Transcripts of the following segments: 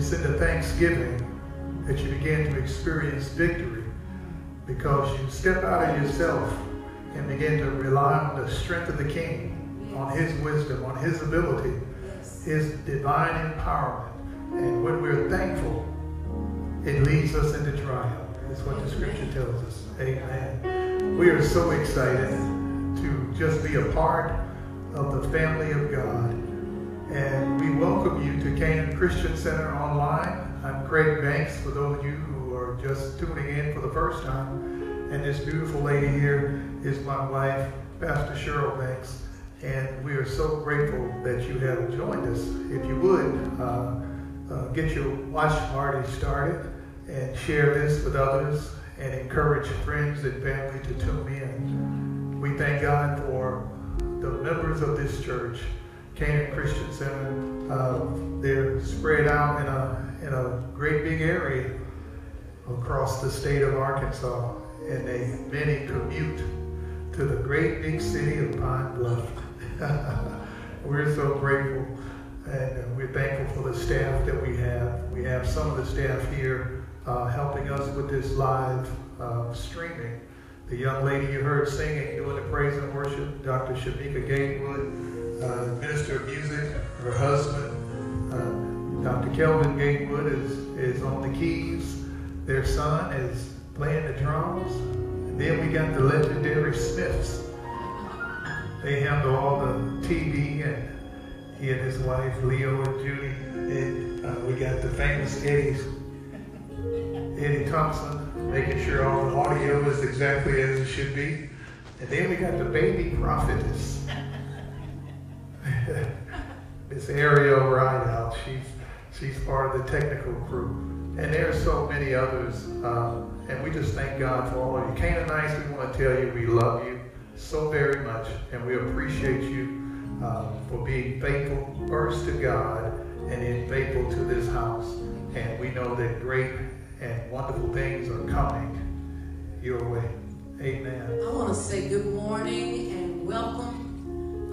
It's in the thanksgiving that you begin to experience victory because you step out of yourself and begin to rely on the strength of the King, on his wisdom, on his ability, his divine empowerment. And when we're thankful, it leads us into triumph. That's what the scripture tells us. Amen. We are so excited to just be a part of the family of God. And we welcome you to Canaan Christian Center online. I'm Craig Banks, for those of you who are just tuning in for the first time. And this beautiful lady here is my wife, Pastor Cheryl Banks. And we are so grateful that you have joined us. If you would, uh, uh, get your watch party started and share this with others and encourage friends and family to tune in. We thank God for the members of this church, Canaan Christian Center. Uh, they're spread out in a, in a great big area across the state of Arkansas, and they many commute to the great big city of Pine Bluff. We're so grateful and we're thankful for the staff that we have. We have some of the staff here uh, helping us with this live uh, streaming. The young lady you heard singing, doing the praise and worship, Dr. Shamika Gatewood, uh, minister of music, her husband, uh, Dr. Kelvin Gatewood is, is on the keys. Their son is playing the drums. And then we got the legendary Smiths. They handle all the TV and he and his wife, Leo and Judy. And uh, we got the famous Eddie's Eddie Thompson, making sure all the audio is exactly as it should be. And then we got the baby prophetess. Miss Ariel Rideout. She's she's part of the technical crew. And there are so many others. Um, and we just thank God for all of you. Canaanites, we want to tell you we love you so very much. And we appreciate you uh, for being faithful first to God and then faithful to this house. And we know that great and wonderful things are coming your way. Amen. I want to say good morning and welcome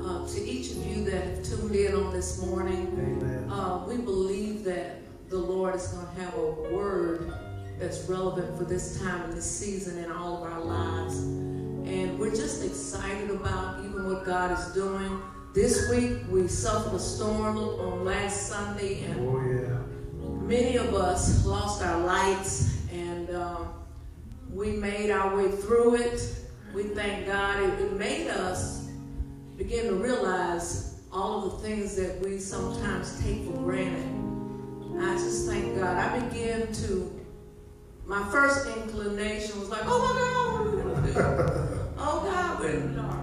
uh, to each of you that have tuned in on this morning. Amen. Uh, we believe that the Lord is going to have a word that's relevant for this time and this season in all of our lives. And we're just excited about even what God is doing. This week we suffered a storm on last Sunday and Oh, yeah. many of us lost our lights and um, we made our way through it. We thank God. It, it made us begin to realize all of the things that we sometimes take for granted. I just thank God. I began to, my first inclination was like, oh my God, what are we going to do? oh God, we're the dark.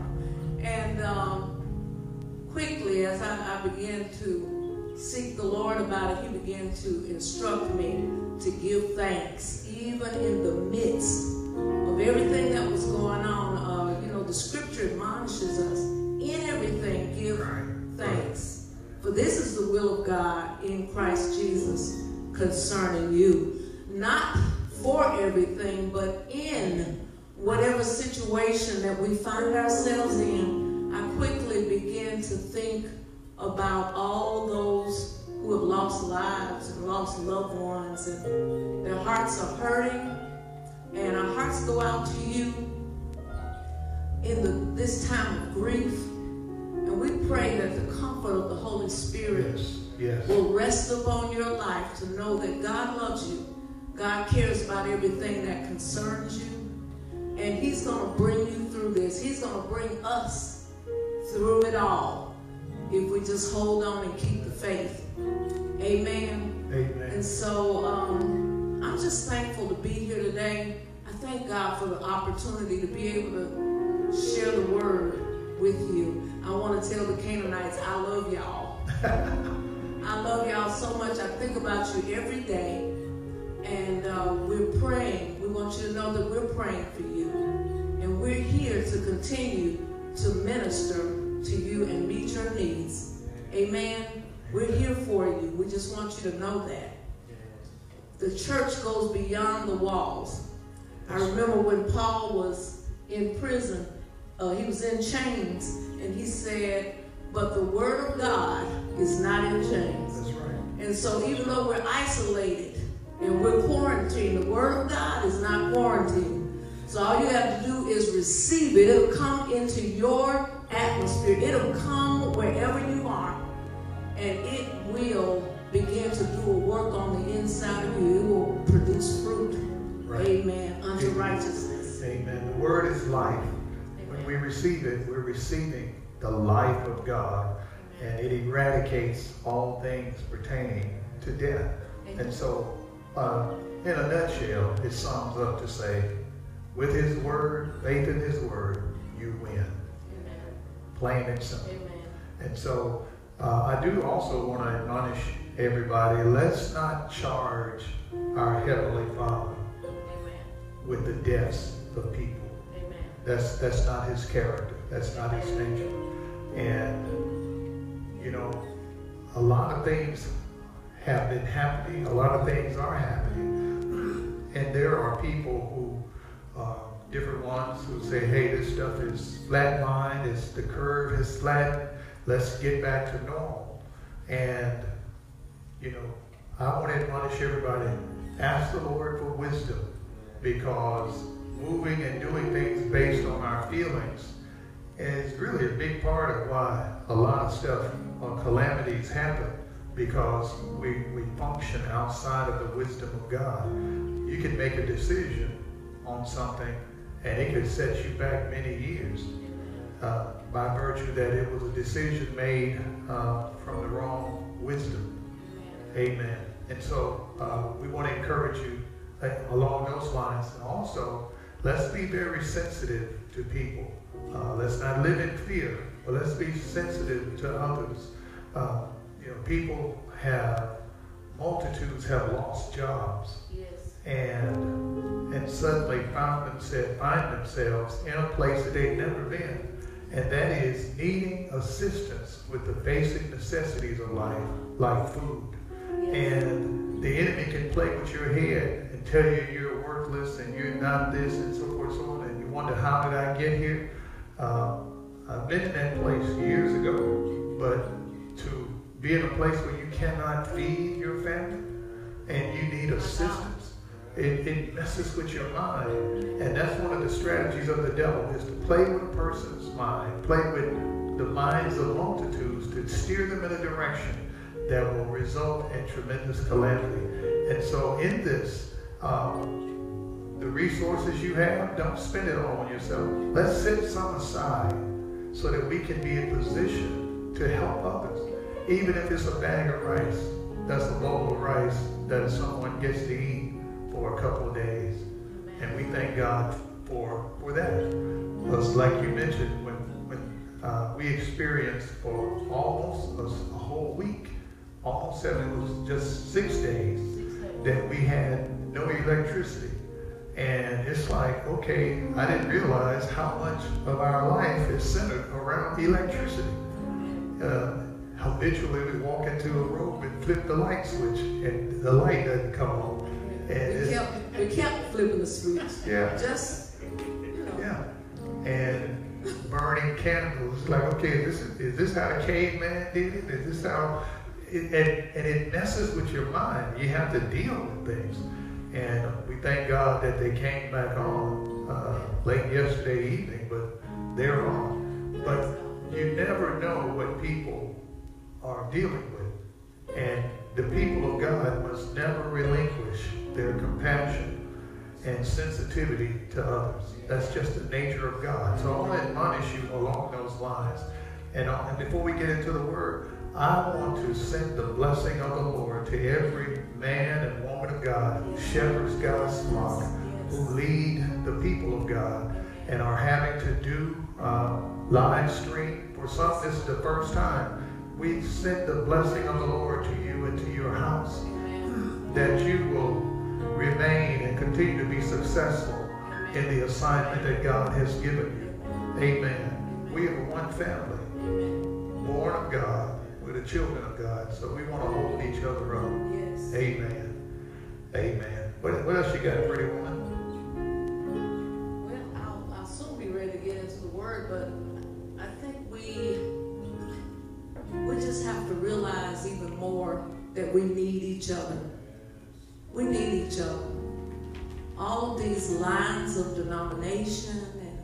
And um, quickly, as I, I began to seek the Lord about it, He began to instruct me to give thanks, even in the midst of everything that was going on. Uh, you know, the Scripture admonishes us in everything give thanks, for this is the will of God in Christ Jesus concerning you, not for everything, but in whatever situation that we find ourselves in. I quickly begin to think about all those who have lost lives and lost loved ones, and their hearts are hurting, and our hearts go out to you in the, this time of grief. And we pray that the comfort of the Holy Spirit Yes. Yes. will rest upon your life to know that God loves you. God cares about everything that concerns you. And He's going to bring you through this. He's going to bring us through it all if we just hold on and keep the faith. Amen. Amen. And so um, I'm just thankful to be here today. I thank God for the opportunity to be able to share the word with you. I want to tell the Canaanites, I love y'all. I love y'all so much. I think about you every day. And uh, we're praying. We want you to know that we're praying for you. And we're here to continue to minister to you and meet your needs. Amen. We're here for you. We just want you to know that. The church goes beyond the walls. I remember when Paul was in prison, uh, he was in chains, and he said, but the Word of God is not in chains. That's right. And so even though we're isolated and we're quarantined, the Word of God is not quarantined. So all you have to do is receive it. It'll come into your atmosphere. It'll come wherever you are. And it will begin to do a work on the inside of you. It will produce fruit. Right. Amen. Unto righteousness. Amen. The word is life. When we receive it, we're receiving the life of God, and it eradicates all things pertaining to death. And so, uh, in a nutshell, it sums up to say, with His word, faith in His word, you win. Amen. Plain and simple. Amen. And so, uh, I do also want to admonish everybody: let's not charge our heavenly Father Amen. with the deaths of people. That's that's not his character. That's not his nature. And you know, a lot of things have been happening. A lot of things are happening. And there are people who, uh, different ones who say, "Hey, this stuff is flatlined. It's the curve is flat. Let's get back to normal." And you know, I want to admonish everybody: ask the Lord for wisdom, because feelings is really a big part of why a lot of stuff or calamities happen because we, we function outside of the wisdom of God. You can make a decision on something and it could set you back many years uh, by virtue that it was a decision made uh, from the wrong wisdom. Amen. And so uh, we want to encourage you uh, along those lines. And also, let's be very sensitive to people. Uh, let's not live in fear, but let's be sensitive to others. Uh, you know, people have, multitudes have lost jobs Yes. and and suddenly found themselves, find themselves in a place that they've never been. And that is needing assistance with the basic necessities of life, like food. And the enemy can play with your head and tell you you're worthless and you're not this and so forth so on. Wonder, how did I get here? Uh, I've been in that place years ago, but to be in a place where you cannot feed your family and you need assistance, it, it messes with your mind. And that's one of the strategies of the devil is to play with a person's mind, play with the minds of multitudes to steer them in a direction that will result in tremendous calamity. And so in this, um, the resources you have, don't spend it all on yourself. Let's set some aside so that we can be in position to help others. Even if it's a bag of rice, that's a bowl of rice that someone gets to eat for a couple of days. And we thank God for, for that. Because like you mentioned, when, when uh, we experienced for almost a, a whole week, almost seven, it was just six days, that we had no electricity. And it's like, okay, I didn't realize how much of our life is centered around electricity. Uh, habitually, we walk into a room and flip the light switch, and the light doesn't come on. And We kept, we kept flipping the switch. Yeah. Just, you know. yeah, and burning candles. It's like, okay, is this is this how the caveman did it? Is this how? It, and, and it messes with your mind. You have to deal with things. And we thank God that they came back on uh, late yesterday evening, but they're on. But you never know what people are dealing with. And the people of God must never relinquish their compassion and sensitivity to others. That's just the nature of God. So I want to admonish you along those lines. And, uh, and before we get into the word, I want to send the blessing of the Lord to every man and woman of God who shepherds God's flock, who lead the people of God, and are having to do uh, live stream. For some, this is the first time. We send the blessing of the Lord to you and to your house, that you will remain and continue to be successful in the assignment that God has given you. Amen. We are one family, born of God children of God. So we want to hold each other up. Yes. Amen. Amen. What, what else you got, pretty woman? Well, I'll, I'll soon be ready to get into the word, but I think we we just have to realize even more that we need each other. We need each other. All these lines of denomination and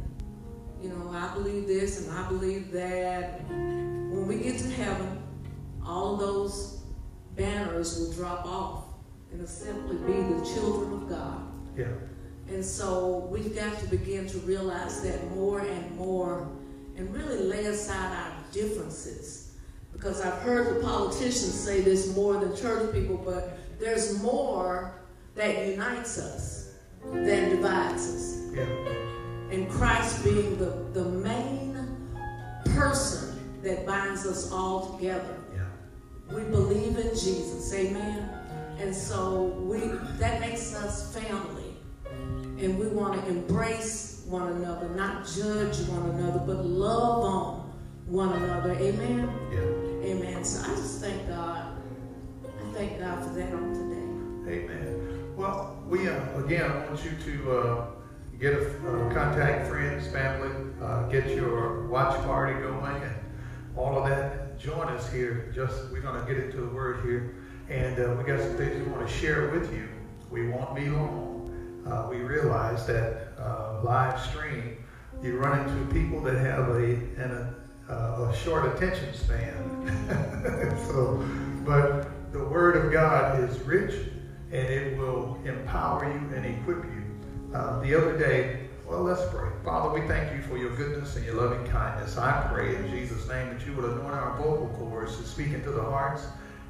you know, I believe this and I believe that. When we get to heaven, all those banners will drop off and simply be the children of God. Yeah. And so we've got to begin to realize that more and more and really lay aside our differences. Because I've heard the politicians say this more than church people, but there's more that unites us than divides us. Yeah. And Christ being the, the main person that binds us all together. Yeah. We believe in Jesus, amen. And so we that makes us family. And we want to embrace one another, not judge one another, but love on one another. Amen. Yeah. Amen. So I just thank God. I thank God for that on today. Amen. Well, we uh, again I want you to uh, get a uh, contact friends, family, uh, get your watch party going, and all of that. Join us here. Just we're gonna get into the word here, and uh, we got some things we want to share with you. We won't be long. Uh, we realize that uh, live stream, you run into people that have a an, a, a short attention span. so, but the Word of God is rich and it will empower you and equip you. Uh, the other day, well, let's pray. Father, we thank you for your goodness and your loving kindness. I pray in Jesus' name that you would anoint our vocal cords to speak into the hearts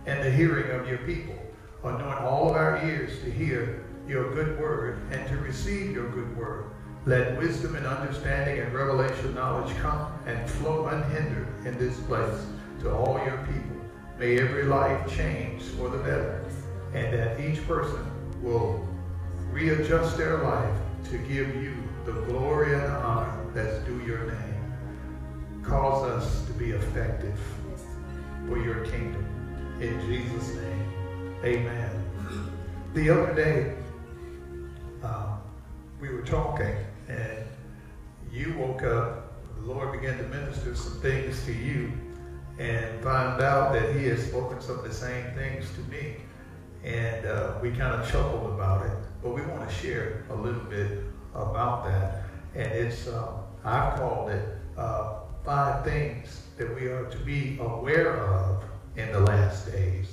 and the hearing of your people. Anoint all of our ears to hear your good word and to receive your good word. Let wisdom and understanding and revelation knowledge come and flow unhindered in this place to all your people. May every life change for the better and that each person will readjust their life to give you the glory and honor that's due your name. Cause us to be effective for your kingdom. In Jesus' name, amen. The other day, uh, we were talking, and you woke up, the Lord began to minister some things to you, and found out that He has spoken some of the same things to me and uh, we kind of chuckled about it. But we want to share a little bit about that, and it's uh, I've called it uh, five things that we are to be aware of in the last days.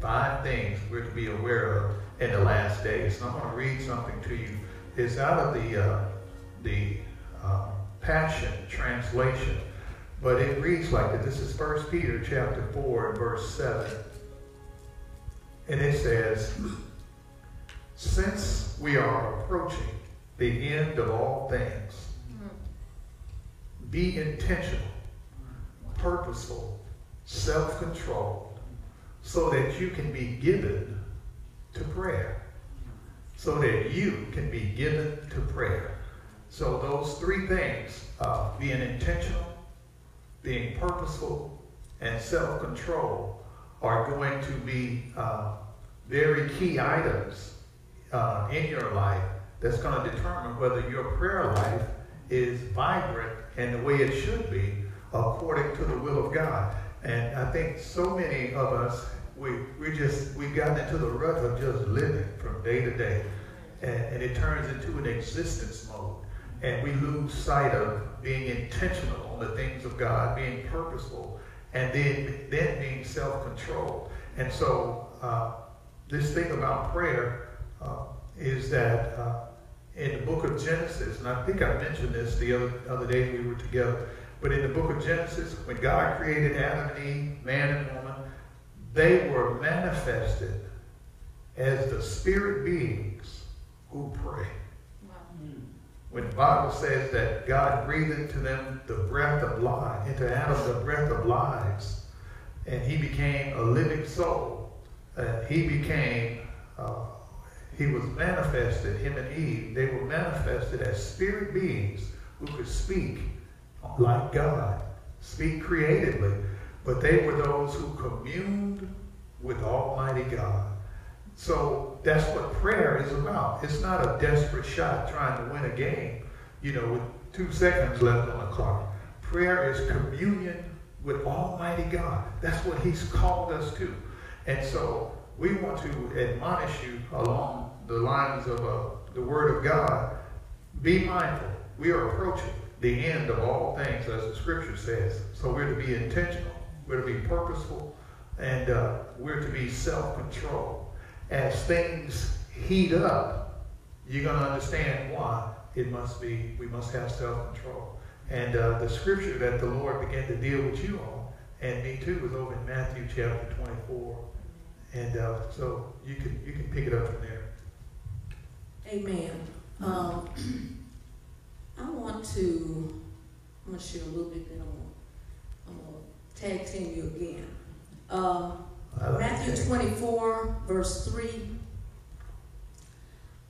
Five things we're to be aware of in the last days. And I'm going to read something to you. It's out of the uh, the uh, Passion translation, but it reads like that. This is First Peter chapter four and verse seven. And it says, Since we are approaching the end of all things, be intentional, purposeful, self controlled, so that you can be given to prayer. So that you can be given to prayer. So, those three things uh, being intentional, being purposeful, and self control are going to be uh, very key items uh, in your life that's going to determine whether your prayer life is vibrant and the way it should be according to the will of God. And I think so many of us, we, we just, we've gotten into the rut of just living from day to day. And, and it turns into an existence mode. And we lose sight of being intentional on the things of God, being purposeful, and then, then being self-controlled. And so uh, this thing about prayer uh, is that uh, in the book of Genesis, and I think I mentioned this the other, other day we were together, but in the book of Genesis, when God created Adam and Eve, man and woman, they were manifested as the spirit beings who pray. When the Bible says that God breathed into them the breath of life, into Adam the breath of lives, and he became a living soul, uh, he became, uh, he was manifested, him and Eve, they were manifested as spirit beings who could speak like God, speak creatively, but they were those who communed with Almighty God. So that's what prayer is about. It's not a desperate shot trying to win a game, you know, with two seconds left on the clock. Prayer is communion with Almighty God. That's what He's called us to. And so we want to admonish you along the lines of uh, the Word of God, be mindful. We are approaching the end of all things, as the Scripture says. So we're to be intentional. We're to be purposeful. And uh, we're to be self control. As things heat up, you're going to understand why it must be, we must have self-control. And uh, the scripture that the Lord began to deal with you on, and me too, was over in Matthew chapter 24. And uh, so you can you can pick it up from there. Amen. Um, I want to, I'm going to share a little bit, then I'm going to tag team you again. Uh, Matthew 24, verse 3.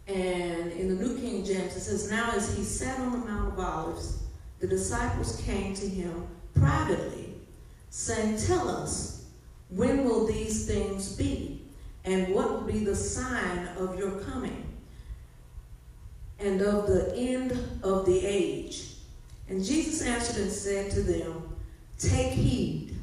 And in the New King James, it says, Now as he sat on the Mount of Olives, the disciples came to him privately, saying, Tell us, when will these things be? And what will be the sign of your coming? And of the end of the age? And Jesus answered and said to them, Take heed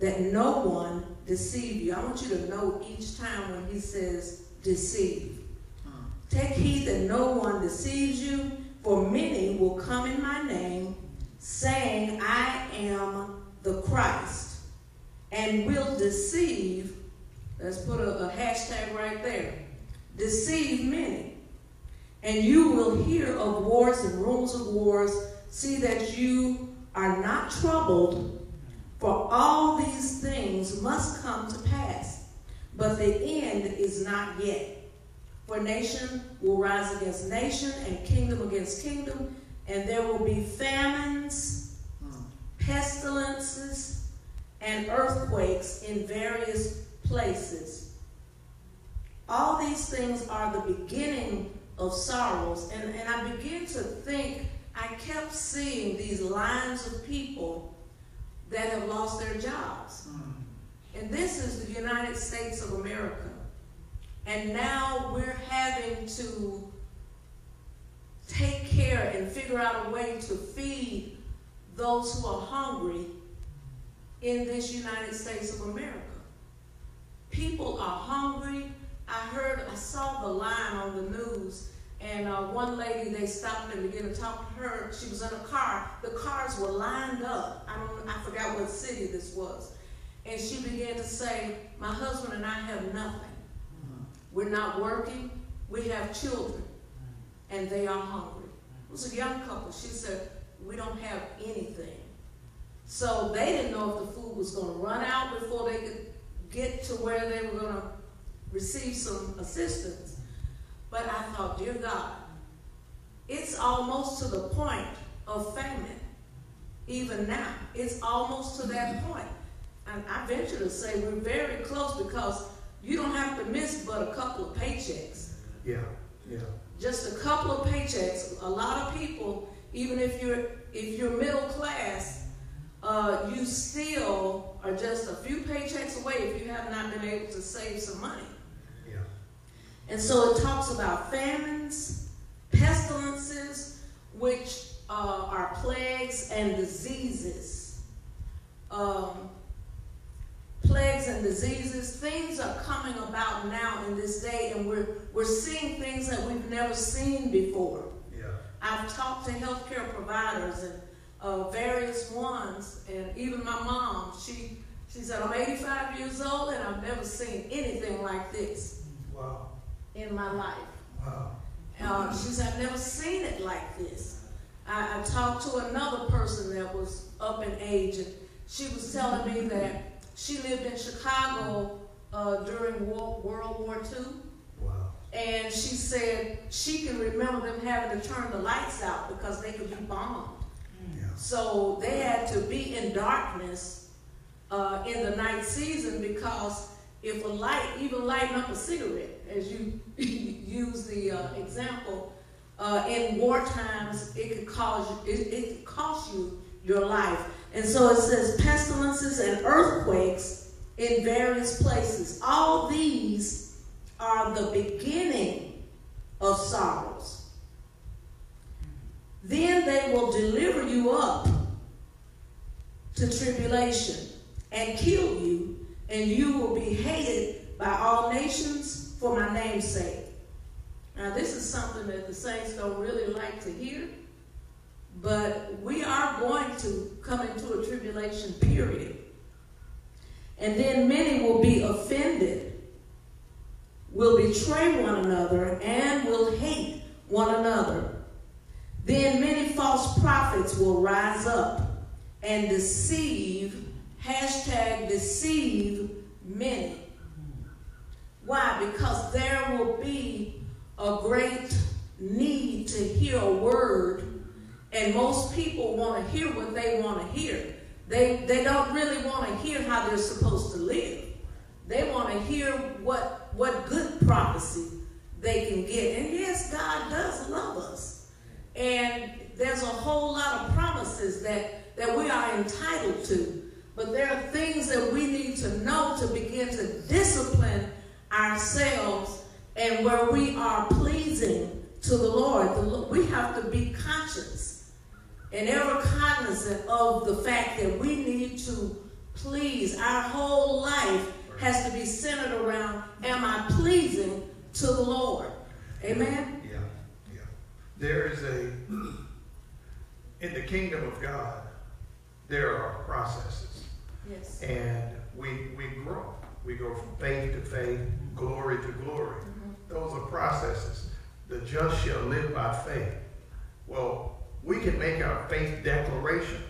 that no one deceive you. I want you to know each time when he says deceive. Uh-huh. Take heed that no one deceives you, for many will come in my name, saying, I am the Christ, and will deceive, let's put a, a hashtag right there, deceive many. And you will hear of wars and rumors of wars. See that you are not troubled, for all these things must come to pass. But the end is not yet. For nation will rise against nation and kingdom against kingdom, and there will be famines, pestilences, and earthquakes in various places. All these things are the beginning of sorrows. And, and I begin to think, I kept seeing these lines of people that have lost their jobs. Hmm. And this is the United States of America. And now we're having to take care and figure out a way to feed those who are hungry in this United States of America. People are hungry. I heard, I saw the line on the news, and uh, one lady, they stopped and began to talk to her. She was in a car. The cars were lined up. I don't, I forgot what city this was. And she began to say, my husband and I have nothing. We're not working. We have children, and they are hungry. It was a young couple. She said, we don't have anything. So they didn't know if the food was going to run out before they could get to where they were going to receive some assistance. But I thought, dear God, it's almost to the point of famine. Even now, it's almost to that point. And I venture to say we're very close because you don't have to miss but a couple of paychecks. Yeah, yeah. Just a couple of paychecks. A lot of people, even if you're if you're middle class, uh, you still are just a few paychecks away if you have not been able to save some money. And so it talks about famines, pestilences, which uh, are plagues and diseases. Um, plagues and diseases, things are coming about now in this day, and we're, we're seeing things that we've never seen before. Yeah. I've talked to healthcare providers and uh, various ones, and even my mom, she, she said, I'm 85 years old and I've never seen anything like this Wow. In my life. Wow. Uh, she said, I've never seen it like this. I, I talked to another person that was up in age, and she was telling me that she lived in Chicago uh, during World War II. Wow. And she said she can remember them having to turn the lights out because they could be bombed. Yeah. So they had to be in darkness uh, in the night season because if a light, even lighting up a cigarette, as you use the uh, example, uh, in war times, it could cause it, it could cost you your life. And so it says pestilences and earthquakes in various places. All these are the beginning of sorrows. Then they will deliver you up to tribulation and kill you, and you will be hated by all nations for my name's sake. Now, this is something that the saints don't really like to hear, but we are going to come into a tribulation period. And then many will be offended, will betray one another, and will hate one another. Then many false prophets will rise up and deceive, hashtag deceive many. Why? Because there will be a great need to hear a word, and most people want to hear what they want to hear. They, they don't really want to hear how they're supposed to live. They want to hear what, what good prophecy they can get. And yes, God does love us. And there's a whole lot of promises that, that we are entitled to. But there are things that we need to know to begin to discipline ourselves and where we are pleasing to the Lord. We have to be conscious and ever cognizant of the fact that we need to please. Our whole life has to be centered around am I pleasing to the Lord? Amen? Yeah, yeah. There is a, in the kingdom of God, there are processes. Yes. And we, we grow. We go from faith to faith, glory to glory. Mm-hmm. Those are processes. The just shall live by faith. Well, we can make our faith declaration,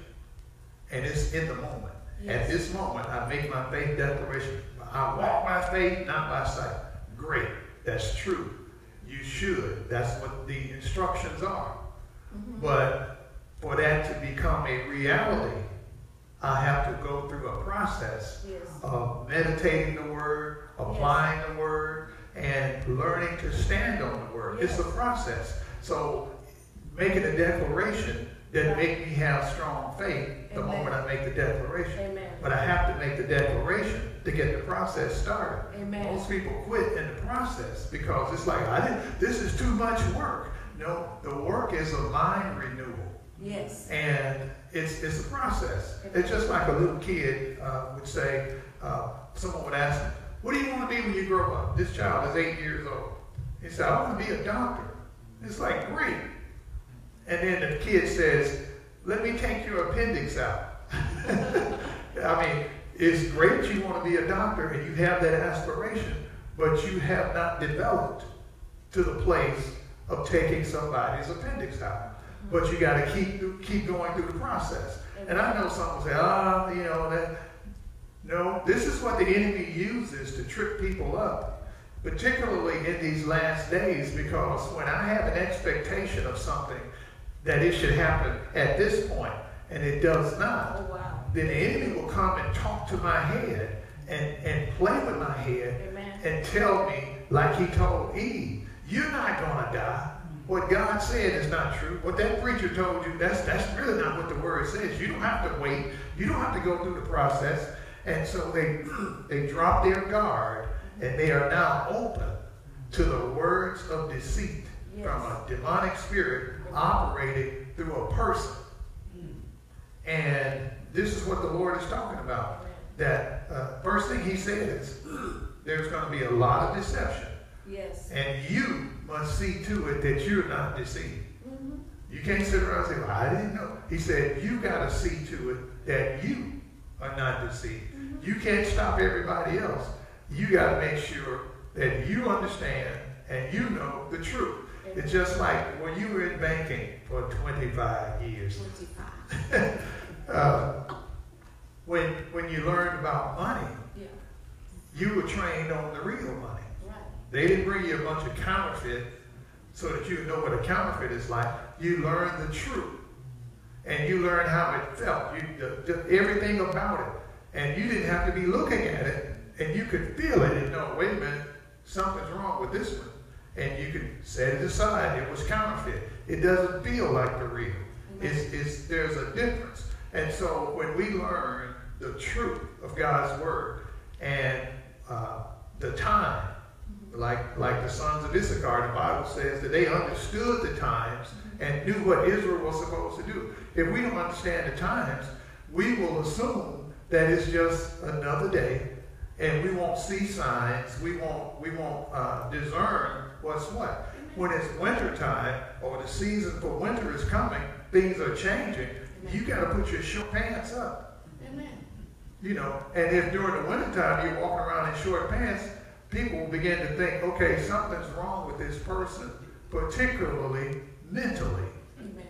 and it's in the moment. Yes. At this moment, I make my faith declaration. I walk by faith, not by sight. Great. That's true. You should. That's what the instructions are. Mm-hmm. But for that to become a reality, I have to go through a process yes. of meditating the word, applying yes. the word, and learning to stand on the word. Yes. It's a process. So making a declaration that make me have strong faith the Amen. moment I make the declaration. Amen. But I have to make the declaration to get the process started. Amen. Most people quit in the process because it's like I didn't. This is too much work. No, the work is a mind renewal. Yes. And it's, it's a process. It's just like a little kid uh, would say, uh, someone would ask him, what do you want to be when you grow up? This child is eight years old. He said, I want to be a doctor. It's like, great. And then the kid says, let me take your appendix out. I mean, it's great you want to be a doctor and you have that aspiration, but you have not developed to the place of taking somebody's appendix out but you got to keep keep going through the process. And I know some will say, ah, oh, you know that. No, this is what the enemy uses to trip people up, particularly in these last days, because when I have an expectation of something that it should happen at this point, and it does not, oh, wow. then the enemy will come and talk to my head and, and play with my head Amen. and tell me, like he told Eve, you're not going to die what God said is not true. What that preacher told you, that's, that's really not what the word says. You don't have to wait. You don't have to go through the process. And so they, they drop their guard and they are now open to the words of deceit yes. from a demonic spirit operating through a person. And this is what the Lord is talking about. That uh, first thing he says, there's going to be a lot of deception. Yes. And you must see to it that you're not deceived. Mm-hmm. You can't sit around and say, well, I didn't know. He said, you got to see to it that you are not deceived. Mm-hmm. You can't stop everybody else. You got to make sure that you understand and you know the truth. Mm-hmm. It's just like when you were in banking for 25 years. 25. uh, when, when you learned about money, yeah. you were trained on the real money. They didn't bring you a bunch of counterfeit so that you know what a counterfeit is like. You learn the truth. And you learn how it felt. You, the, the, everything about it. And you didn't have to be looking at it. And you could feel it and know, wait a minute, something's wrong with this one. And you could set it aside. It was counterfeit. It doesn't feel like the real. It's, it's, there's a difference. And so when we learn the truth of God's word and uh, the time like, like the sons of Issachar, the Bible says that they understood the times and knew what Israel was supposed to do. If we don't understand the times, we will assume that it's just another day and we won't see signs, we won't, we won't uh, discern what's what. when it's winter time or the season for winter is coming, things are changing. You got to put your short pants up. Amen. You know, and if during the wintertime you're walking around in short pants, people begin to think, okay, something's wrong with this person, particularly mentally. Amen.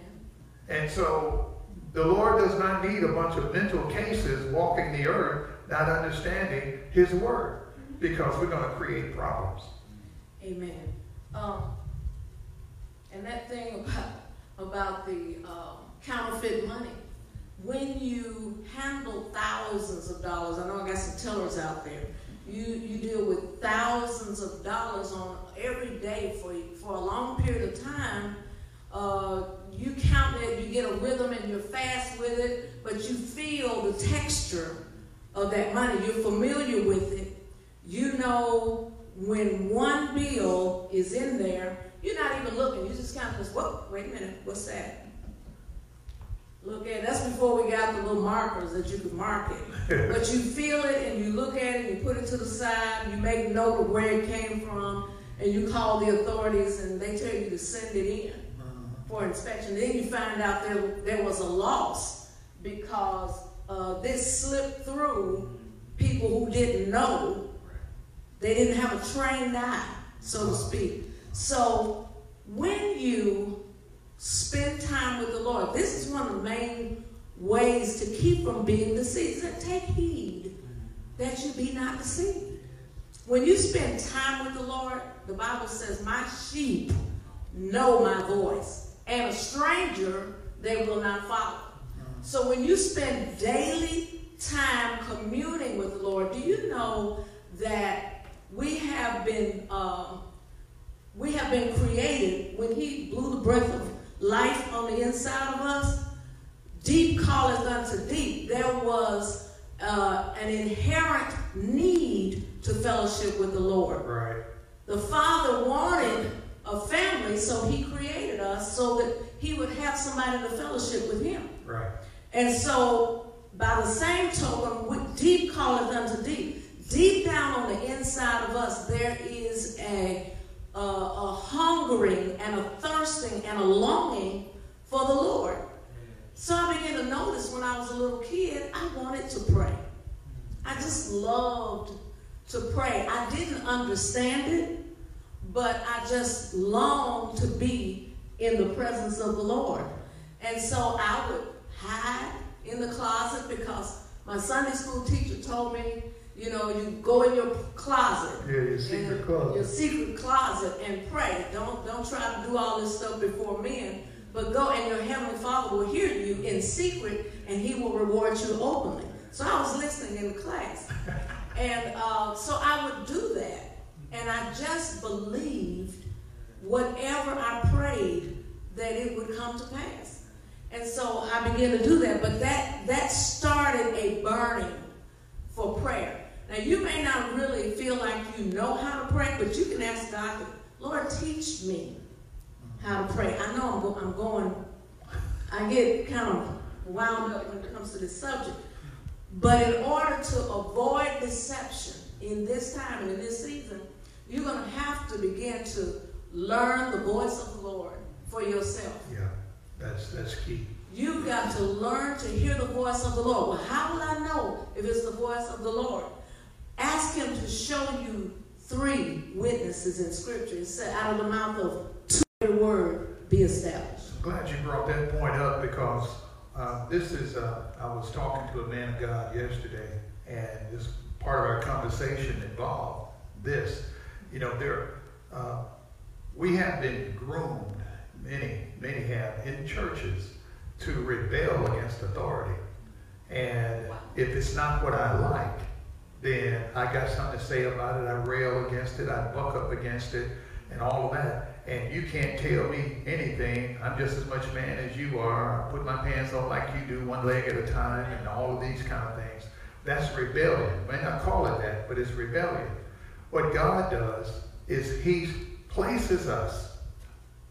And so the Lord does not need a bunch of mental cases walking the earth not understanding his word because we're going to create problems. Amen. Um, and that thing about about the um, counterfeit money, when you handle thousands of dollars, I know I got some tellers out there. You you deal with thousands of dollars on every day for for a long period of time. Uh, you count it, you get a rhythm, and you're fast with it, but you feel the texture of that money. You're familiar with it. You know when one bill is in there, you're not even looking. You just kind of whoa, wait a minute, what's that? Look at it. That's before we got the little markers that you could mark it. but you feel it and you look at it, you put it to the side, you make note of where it came from, and you call the authorities and they tell you to send it in for inspection. Then you find out there, there was a loss because uh, this slipped through people who didn't know. They didn't have a trained eye, so to speak. So when you spend time with the Lord, this is one of the main ways to keep from being deceived. Take heed that you be not deceived. When you spend time with the Lord, the Bible says, My sheep know my voice, and a stranger they will not follow. So when you spend daily time communing with the Lord, do you know that we have been um, we have been created when He blew the breath of life on the inside of us? Deep calleth unto deep. There was uh, an inherent need to fellowship with the Lord. Right. The Father wanted a family, so He created us so that He would have somebody to fellowship with Him. Right. And so, by the same token, deep calleth unto deep. Deep down on the inside of us, there is a, a, a hungering and a thirsting and a longing for the Lord. So I began to notice when I was a little kid, I wanted to pray. I just loved to pray. I didn't understand it, but I just longed to be in the presence of the Lord. And so I would hide in the closet because my Sunday school teacher told me, you know, you go in your closet. Yeah, your secret closet. Your secret closet and pray. Don't don't try to do all this stuff before men, but go and your heavenly Father will hear you in secret, and He will reward you openly. So I was listening in the class, and uh, so I would do that, and I just believed whatever I prayed that it would come to pass. And so I began to do that, but that that started a burning for prayer. Now you may not really feel like you know how to pray, but you can ask God, Lord, teach me how to pray. I know I'm, go- I'm going, I get kind of wound up when it comes to this subject. But in order to avoid deception in this time and in this season, you're going to have to begin to learn the voice of the Lord for yourself. Yeah, that's that's key. You've got to learn to hear the voice of the Lord. Well, how will I know if it's the voice of the Lord? Ask Him to show you three witnesses in Scripture. It out of the mouth of two, every word be established. I'm glad you brought that point up because uh, this is, uh, I was talking to a man of God yesterday, and this part of our conversation involved this. You know, there, uh, we have been groomed, many, many have, in churches to rebel against authority. And if it's not what I like, then I got something to say about it. I rail against it. I buck up against it and all of that. And you can't tell me anything. I'm just as much man as you are. I put my pants on like you do, one leg at a time, and all of these kind of things. That's rebellion. May not call it that, but it's rebellion. What God does is He places us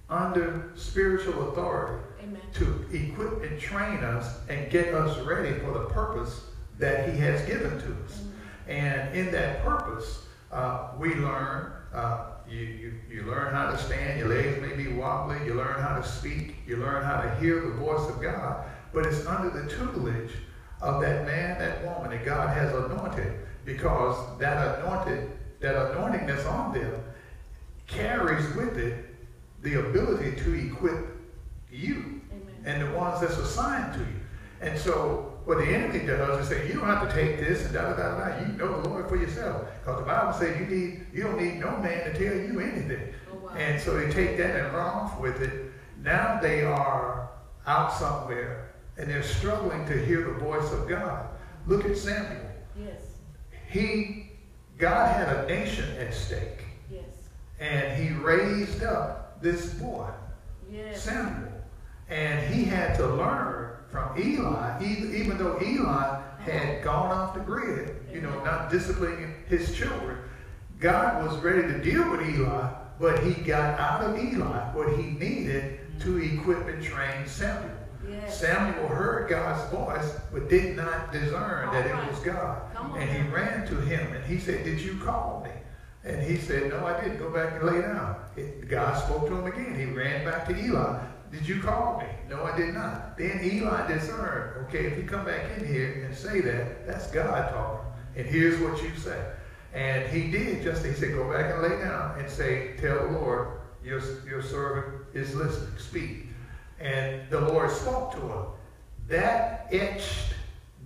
under spiritual authority Amen. to equip and train us and get us ready for the purpose that He has given to us. And in that purpose, uh, we learn, uh, you, you, you learn how to stand, your legs may be wobbly, you learn how to speak, you learn how to hear the voice of God, but it's under the tutelage of that man, that woman that God has anointed, because that anointed, that anointing that's on them carries with it the ability to equip you Amen. and the ones that's assigned to you. And so what the enemy does is say, you don't have to take this and da da da da. You know the Lord for yourself. Because the Bible says you need you don't need no man to tell you anything. Oh, wow. And so they take that and run off with it. Now they are out somewhere and they're struggling to hear the voice of God. Look at Samuel. Yes. He God had a nation at stake. Yes. And he raised up this boy. Yes. Samuel. And he had to learn from Eli, even, though Eli had gone off the grid, you know, not disciplining his children. God was ready to deal with Eli, but he got out of Eli what he needed to equip and train Samuel. Yes. Samuel heard God's voice, but did not discern that All right. it was God. And he ran to him and he said, Did you call me? And he said, No, I didn't. Go back and lay down. It- God spoke to him again. He ran back to Eli. Did you call me? No, I did not. Then Eli discerned, okay, if you come back in here and say that, that's God talking. And here's what you say. And he did just, he said, go back and lay down and say, tell the Lord, your, your servant is listening. Speak. And the Lord spoke to him. That etched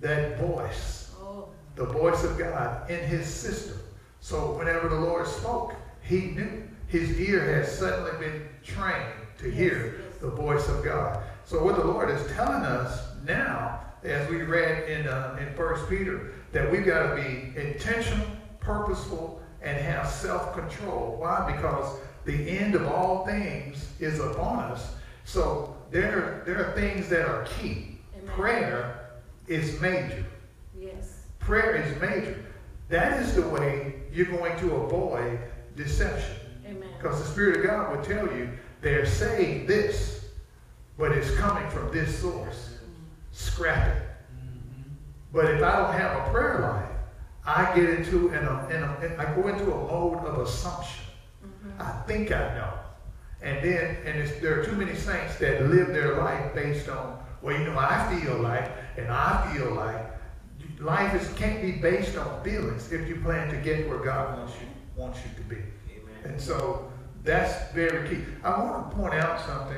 that voice Oh. the voice of God in his system. So whenever the Lord spoke, he knew. His ear has suddenly been trained to hear yes. The voice of God. So what the Lord is telling us now, as we read in uh, in First Peter, that we've got to be intentional, purposeful, and have self-control. Why? Because the end of all things is upon us. So there, there are things that are key. Amen. Prayer is major. Yes. Prayer is major. That is the way you're going to avoid deception. Amen. Because the Spirit of God will tell you they're saying this, but it's coming from this source. Scrap it. But if I don't have a prayer life, I get into an, in a, I go into a mode of assumption. Mm-hmm. I think I know. And then, and it's, there are too many saints that live their life based on, well, you know, I feel like, and I feel like. Life is, can't be based on feelings if you plan to get where God wants you, wants you to be. Amen. And so that's very key. I want to point out something.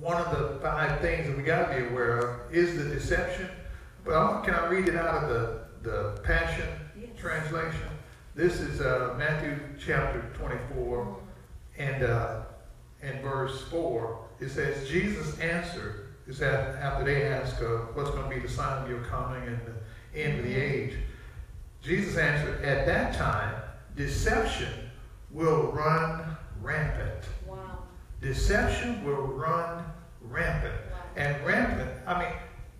One of the five things that we got to be aware of is the deception. But I want- can I read it out of the, the Passion Yes. translation? This is uh, Matthew chapter 24 and uh, in verse 4. It says, Jesus answered, is that after they ask uh, what's going to be the sign of your coming and the end of the age, Jesus answered, At that time, deception will run rampant. Wow. Deception will run rampant. Wow. And rampant, I mean,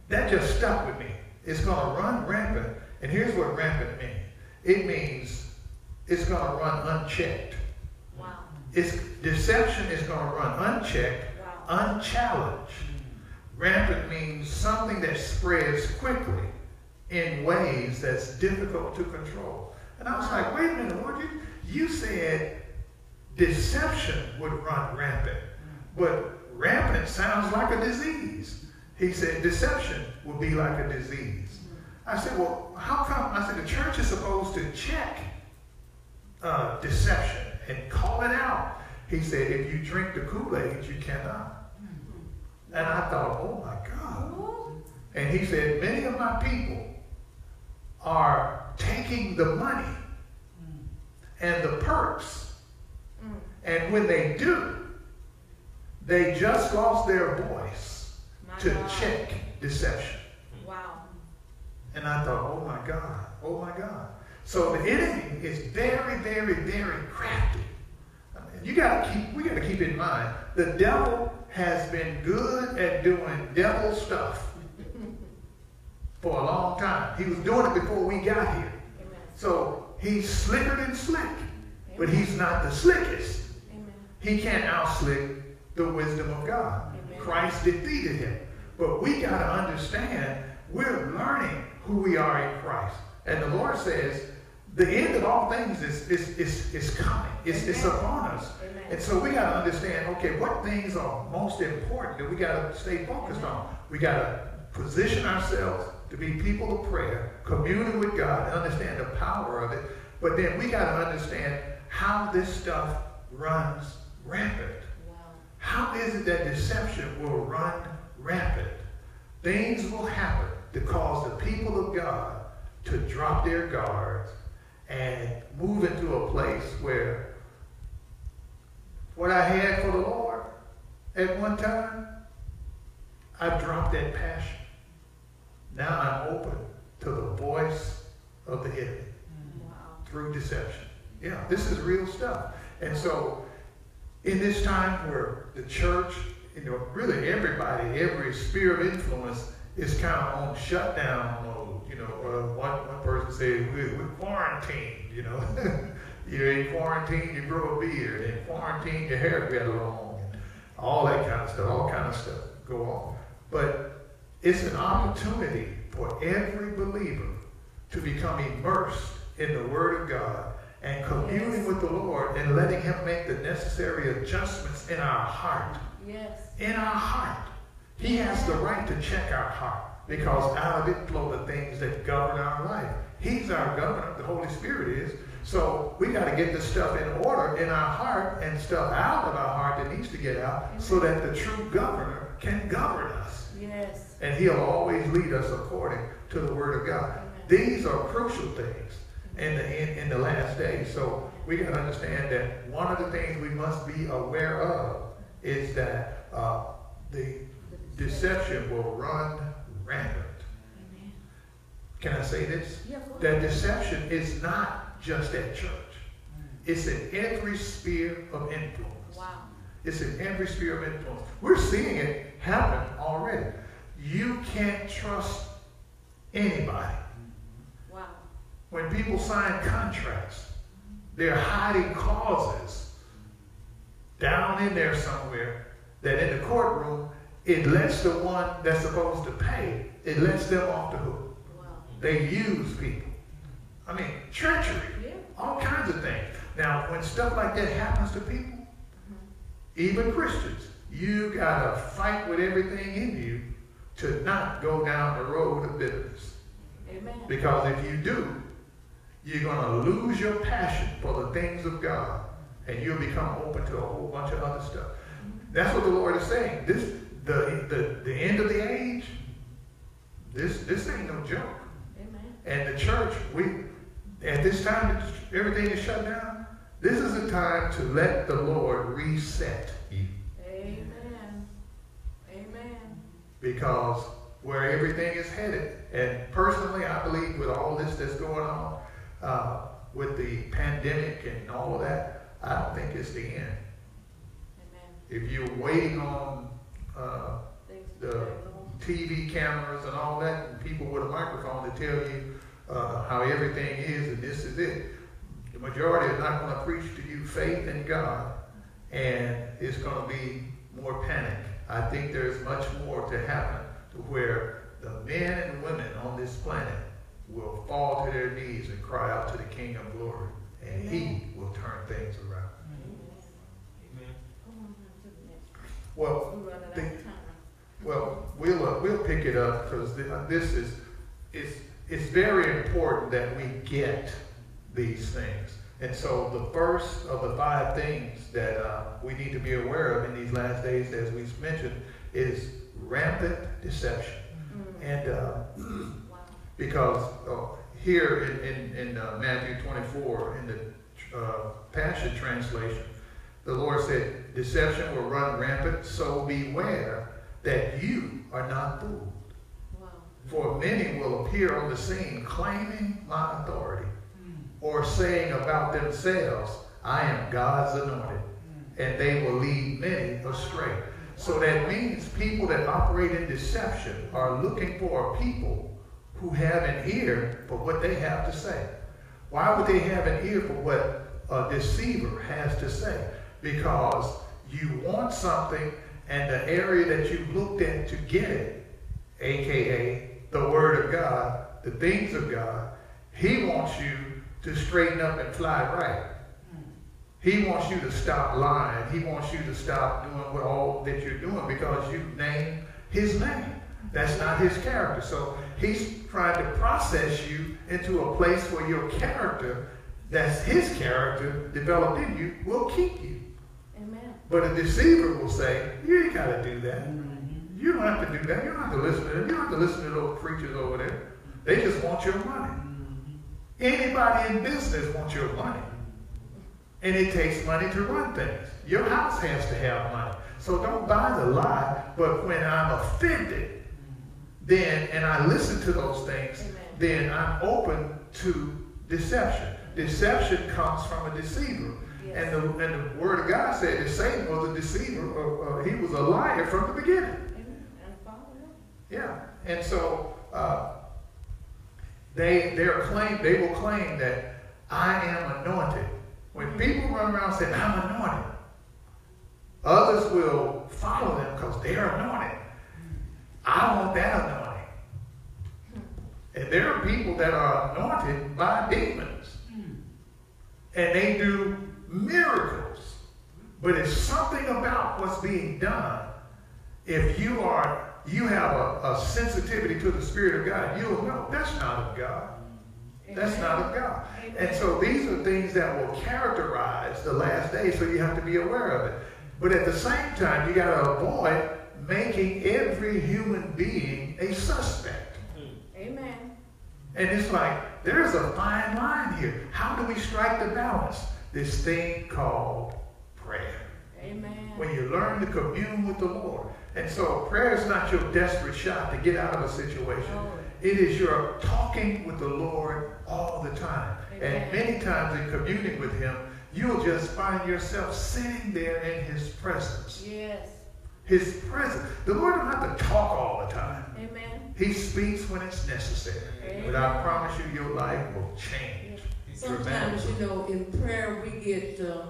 that just stuck with me. It's going to run rampant. And here's what rampant means it means it's going to run unchecked. Wow. It's, deception is going to run unchecked, Wow. unchallenged. Rampant means something that spreads quickly in ways that's difficult to control. And I was like, wait a minute, Lord, you, you said deception would run rampant. But rampant sounds like a disease. He said deception would be like a disease. I said, well, how come? I said, the church is supposed to check uh, deception and call it out. He said, if you drink the Kool-Aid, you cannot. And I thought, oh my God. And he said, many of my people are taking the money and the perks. Mm. And when they do, they just lost their voice My to God. check deception. Wow. And I thought, oh my God, oh my God. So the enemy is very, very, very crafty. You gotta keep, we gotta keep in mind, the devil has been good at doing devil stuff for a long time. He was doing it before we got here. Amen. So he's slicker than slick, but he's not the slickest. Amen. He can't outslick the wisdom of God. Amen. Christ defeated him. But we got to understand we're learning who we are in Christ. And the Lord says, the end of all things is, is, is, is coming. It's, it's upon us. Amen. And so we got to understand, okay, what things are most important that we got to stay focused on? We got to position ourselves to be people of prayer, communing with God, and understand the power of it. But then we got to understand how this stuff runs rampant. Wow. How is it that deception will run rampant? Things will happen to cause the people of God to drop their guards and move into a place where what I had for the Lord at one time, I dropped that passion. Now I'm open to the voice of the enemy Wow. through deception. Yeah, this is real stuff. And so, in this time where the church, you know, really everybody, every sphere of influence is kind of on shutdown mode. You know, uh, one, one person said, we're, we're quarantined, you know. You're in quarantine, you grow a beard. In quarantine, your hair get long. And all that kind of stuff, all kind of stuff go on. But it's an opportunity for every believer to become immersed in the Word of God and communing Yes. with the Lord and letting Him make the necessary adjustments in our heart. Yes. In our heart. He has the right to check our heart because out of it flow the things that govern our life. He's our governor, the Holy Spirit is. So we got to get this stuff in order in our heart and stuff out of our heart that needs to get out so that the true governor can govern us Yes. and he'll always lead us according to the word of God. These are crucial things in the in, in the last days. So we got to understand that one of the things we must be aware of is that uh, the deception will run rampant. Amen. Can I say this? Yeah, That deception is not just at church. It's in every sphere of influence. Wow. It's in every sphere of influence. We're seeing it happen already. You can't trust anybody. Wow. When people sign contracts, they're hiding clauses down in there somewhere that in the courtroom, it lets the one that's supposed to pay, it lets them off the hook. Wow. They use people. I mean, treachery, Yeah. all kinds of things. Now, when stuff like that happens to people, mm-hmm. even Christians, you gotta fight with everything in you to not go down the road of bitterness. Amen. Because if you do, you're gonna lose your passion for the things of God, and you'll become open to a whole bunch of other stuff. That's what the Lord is saying. This, the, the, the end of the age, this, this ain't no joke. Amen. And the church, we, at this time, everything is shut down. This is a time to let the Lord reset you. Amen. Amen. Because where everything is headed, and personally, I believe with all this that's going on, uh, with the pandemic and all of that, I don't think it's the end. Amen. If you're waiting on uh, the. TV cameras and all that, and people with a microphone to tell you uh, how everything is and this is it. The majority are not going to preach to you faith in God, and it's going to be more panic. I think there's much more to happen to where the men and women on this planet will fall to their knees and cry out to the King of Glory, and He will turn things around. Come on to the next. Well, We're running out the- of time. Well, we'll uh, we'll pick it up because this is it's it's very important that we get these things. And so the first of the five things that uh, we need to be aware of in these last days, as we've mentioned, is rampant deception. And uh, Wow. because uh, here in, in, in uh, Matthew 24, in the uh, Passion Translation, the Lord said, Deception will run rampant, so beware that you are not fooled. Wow. For many will appear on the scene claiming my authority or saying about themselves, I am God's anointed, mm. and they will lead many astray. So that means people that operate in deception are looking for people who have an ear for what they have to say. Why would they have an ear for what a deceiver has to say? Because you want something and the area that you looked at to get it, aka the Word of God, the things of God, He wants you to straighten up and fly right. He wants you to stop lying. He wants you to stop doing what all that you're doing because you name his name. That's not his character. So he's trying to process you into a place where your character, that's his character developed in you, will keep you. Amen. But a deceiver will say, you ain't got to do that. You don't have to do that. You don't have to listen to them. You don't have to listen to those preachers over there. They just want your money. Anybody in business wants your money. And it takes money to run things. Your house has to have money. So don't buy the lie. But when I'm offended, then, and I listen to those things, Amen. then I'm open to deception. Deception comes from a deceiver. Yes. And, the, and the word of God said that Satan was a deceiver. Uh, uh, he was a liar from the beginning. Amen. And. Yeah, and so uh, they they claim they will claim that I am anointed. When mm-hmm. people run around and say I'm anointed, others will follow them because they're anointed. Mm-hmm. I want that anointing. Mm-hmm. And there are people that are anointed by demons, and they do miracles. But it's something about what's being done if you are you have a, a sensitivity to the spirit of god you'll know that's not of god. That's not of god. And so these are things that will characterize the last day, so you have to be aware of it. But at the same time you got to avoid making every human being a suspect. Amen. and it's like there's a fine line here. How do we strike the balance? This thing called prayer. Amen. when you learn to commune with the Lord. And so prayer is not your desperate shot to get out of a situation. No. It is your talking with the Lord all the time. Amen. And many times in communing with him, you'll just find yourself sitting there in his presence. Yes. His presence. The Lord don't have to talk all the time. Amen. He speaks when it's necessary. But I promise you, your life will change. Sometimes, dramatically. you know, in prayer we get uh,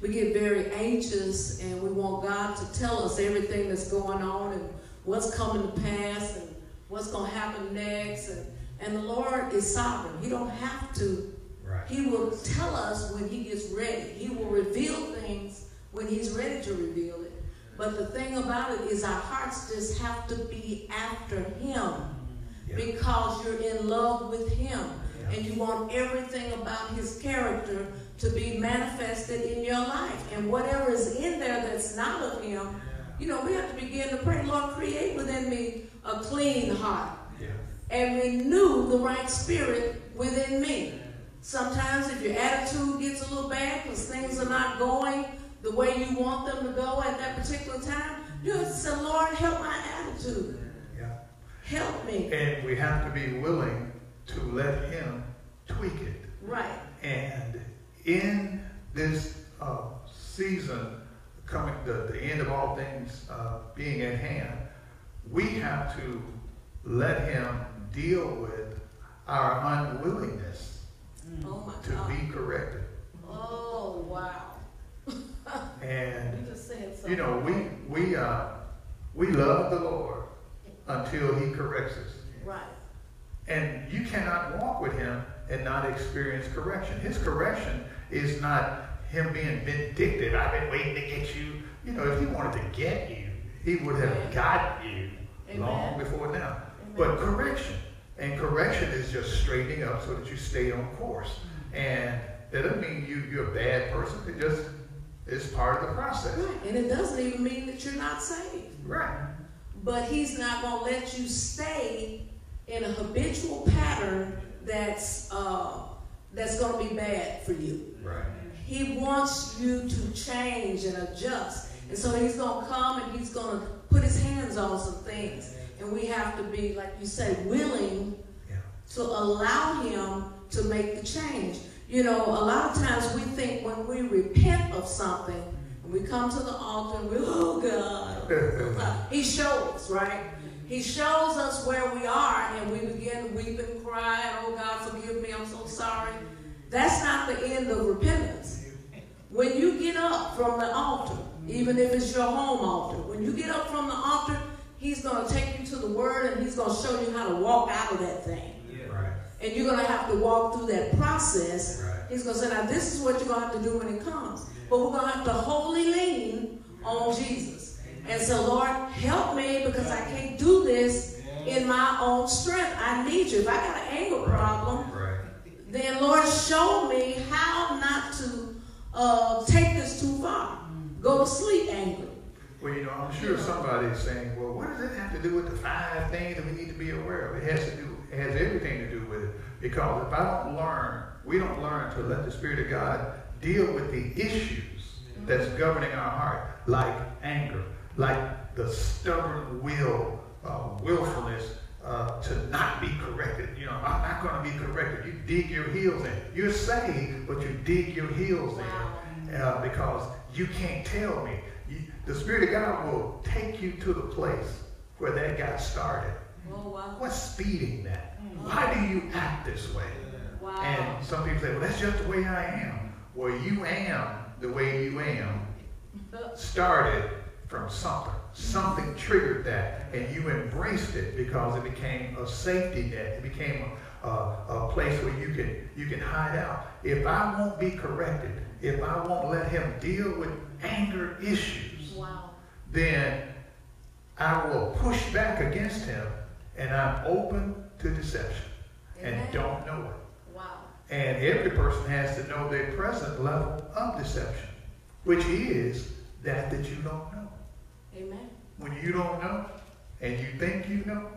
we get very anxious and we want God to tell us everything that's going on and what's coming to pass and what's going to happen next. And, and the Lord is sovereign. He don't have to. Right. He will tell us when he gets ready. He will reveal things when he's ready to reveal it. But the thing about it is our hearts just have to be after him Yeah. because you're in love with him Yeah. and you want everything about his character to be manifested in your life. And whatever is in there that's not of him, you know, we have to begin to pray, Lord, create within me a clean heart Yeah. and renew the right spirit within me. Sometimes if your attitude gets a little bad because things are not going the way you want them to go at that particular time, you have to say, Lord, help my attitude. Yeah. Help me. And we have to be willing to let him tweak it. Right. And in this uh, season, coming the, the end of all things uh, being at hand, we have to let him deal with our unwillingness Oh to God. be corrected. Oh wow. And You just you know, we we uh, we love the Lord until He corrects us. Right. And you cannot walk with him and not experience correction. His correction is not him being vindictive. I've been waiting to get you. You know, if he wanted to get you, he would have gotten you Amen. long before now. Amen. But correction, and correction is just straightening up so that you stay on course. And that doesn't mean you, you're a bad person. It just is part of the process. Right. And it doesn't even mean that you're not saved. Right. But he's not going to let you stay in a habitual pattern that's uh, that's going to be bad for you. Right. He wants you to change and adjust. And so he's going to come and he's going to put his hands on some things. And we have to be, like you say, willing Yeah. to allow him to make the change. You know, a lot of times we think when we repent of something, and we come to the altar and we, oh God, oh, he shows, right? He shows us where we are and we begin to weep and cry, oh God, forgive me, I'm so sorry. That's not the end of repentance. When you get up from the altar, even if it's your home altar, when you get up from the altar, he's going to take you to the word and he's going to show you how to walk out of that thing. Right. and you're going to have to walk through that process. Right. He's going to say, now this is what you're going to have to do when it comes. But we're going to have to wholly lean on Jesus. And so, Lord, help me because I can't do this in my own strength. I need you. If I got an anger problem. Then Lord, show me how not to uh, take this too far. Go to sleep angry. Well, you know, I'm sure somebody is saying, well, what does it have to do with the five things that we need to be aware of? It has to do, it has everything to do with it. Because if I don't learn, we don't learn to let the Spirit of God deal with the issues that's governing our heart, like anger, like the stubborn will, uh, willfulness uh, to not be corrected. You know, I'm not going to be corrected. You dig your heels in. You're saved, but you dig your heels in uh, because you can't tell me. You, the Spirit of God will take you to the place where that got started. Oh, wow. What's speeding that? Why do you act this way? Wow. And some people say, well, that's just the way I am. Well, you am the way you am started from something. Something triggered that, and you embraced it because it became a safety net. It became a, a, a place where you can you can hide out. If I won't be corrected, if I won't let him deal with anger issues, Wow. then I will push back against him, and I'm open to deception and don't know it. Wow. And every person has to know their present level of deception, which is that that you don't know. Amen. When you don't know and you think you know,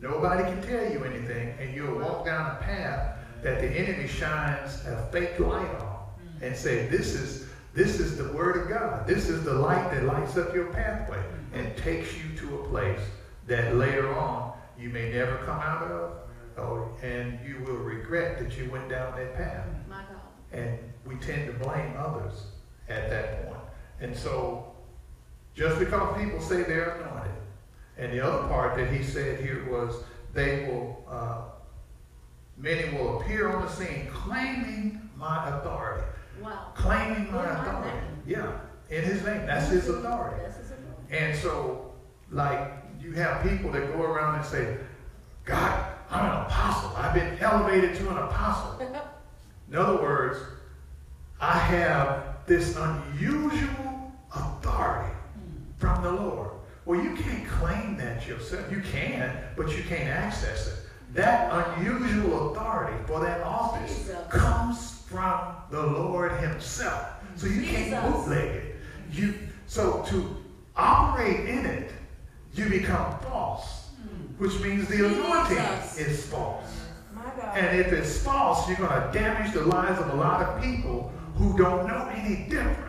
nobody can tell you anything, and you'll walk down a path that the enemy shines a fake light on and say, This is this is the word of God. This is the light that lights up your pathway and takes you to a place that later on you may never come out of, or, and you will regret that you went down that path. My God. And we tend to blame others at that point. And so, just because people say they're anointed, and the other part that he said here was they will, uh, many will appear on the scene claiming my authority. Wow. Claiming my authority. Yeah, in his name. That's his authority. That's his authority. And so, like, you have people that go around and say, God, I'm an apostle. I've been elevated to an apostle. In other words, I have this unusual authority from the Lord. Well, you can't claim that yourself. You can, but you can't access it. That unusual authority for that office Jesus. comes from the Lord Himself. So you can't Jesus. bootleg it. You so to operate in it, you become false, hmm. which means the anointing is false. And if it's false, you're going to damage the lives of a lot of people who don't know any different.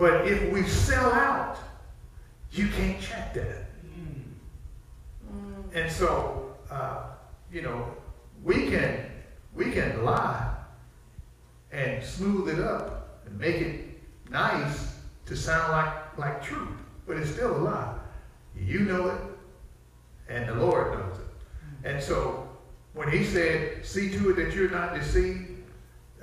But if we sell out, you can't check that. And so, uh, you know, we can we can lie and smooth it up and make it nice to sound like like truth, but it's still a lie. You know it, and the Lord knows it. And so, when He said, "See to it that you're not deceived,"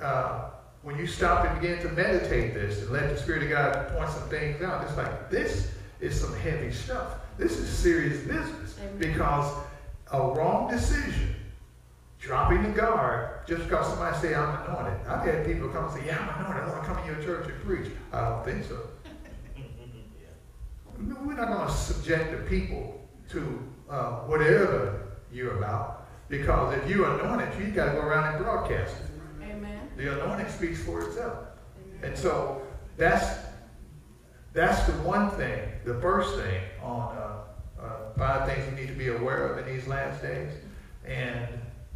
uh, when you stop and begin to meditate this and let the Spirit of God point some things out, it's like this is some heavy stuff. This is serious business Amen. because a wrong decision, dropping the guard, just because somebody say I'm anointed. I've had people come and say, "Yeah, I'm anointed. I want to come in your church and preach." I don't think so. No, We're not going to subject the people to uh, whatever you're about because if you're anointed, you got to go around and broadcast it. The anointing speaks for itself. And so that's that's the one thing, the first thing on uh, uh, five things we need to be aware of in these last days. And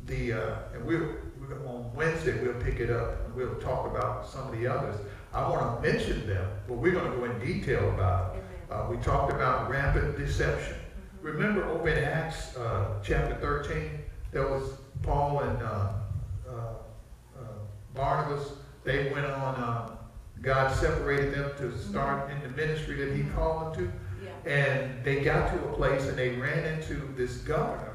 the uh, and we'll, we'll on Wednesday we'll pick it up and we'll talk about some of the others. I want to mention them, but we're going to go in detail about it. Uh, we talked about rampant deception. Remember over in Acts uh, chapter 13, there was Paul and uh, Barnabas. They went on, uh, God separated them to mm-hmm. start in the ministry that he mm-hmm. called them to. Yeah. And they got to a place and they ran into this governor.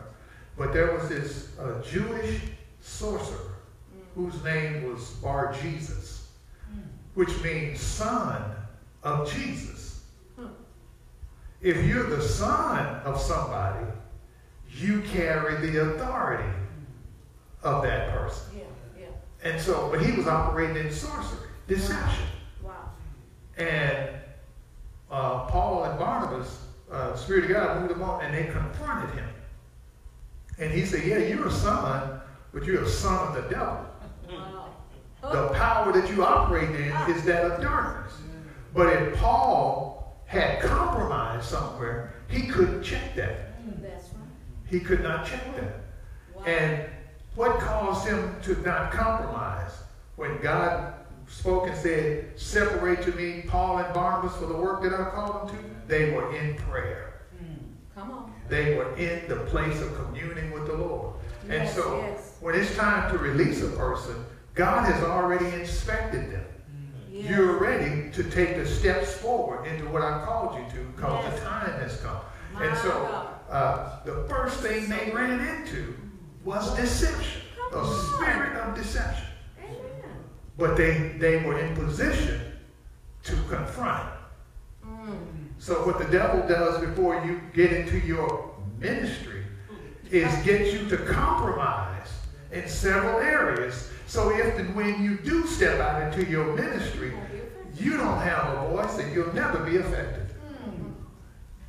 But there was this uh, Jewish sorcerer mm. whose name was Bar Jesus, mm. which means son of Jesus. If you're the son of somebody, you carry the authority mm. of that person. Yeah. And so, but he was operating in sorcery, deception. Wow. And uh, Paul and Barnabas, uh, the Spirit of God moved them on, and they confronted him. And he said, Yeah, you're a son, but you're a son of the devil. Wow. The power that you operate in is that of darkness. But if Paul had compromised somewhere, he couldn't check that. That's right. He could not check that. Wow. And what caused him to not compromise? When God spoke and said, Separate to me Paul and Barnabas for the work that I called them to, they were in prayer. Come on. They were in the place of communing with the Lord. and Yes, so yes. when it's time to release a person, God has already inspected them. Yes. You're ready to take the steps forward into what I called you to because the time has come. My and so uh, the first thing they ran into was deception, a spirit of deception. But they, they were in position to confront. Mm. So what the devil does before you get into your ministry is get you to compromise in several areas. So if and when you do step out into your ministry, you don't have a voice and you'll never be effective.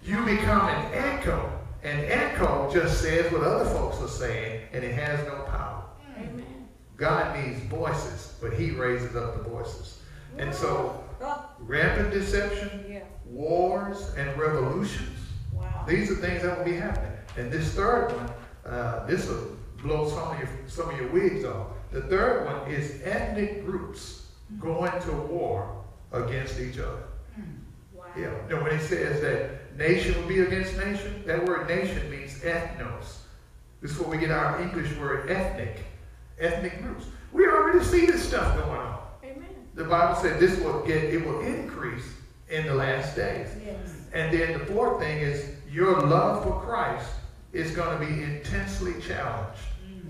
You become an echo. An echo just says what other folks are saying and it has no power. Amen. God needs voices, but he raises up the voices. And so Oh, rampant deception, yeah. wars and revolutions. Wow. These are things that will be happening. And this third one, uh, this will blow some of your some of your wigs off. The third one is ethnic groups going to war against each other. Wow. Yeah. You know, when it says that nation will be against nation, that word nation means ethnos. This is where we get our English word ethnic. Ethnic groups. We already see this stuff going on. Amen. The Bible said this will get it will increase in the last days. Yes. And then the fourth thing is your love for Christ is going to be intensely challenged.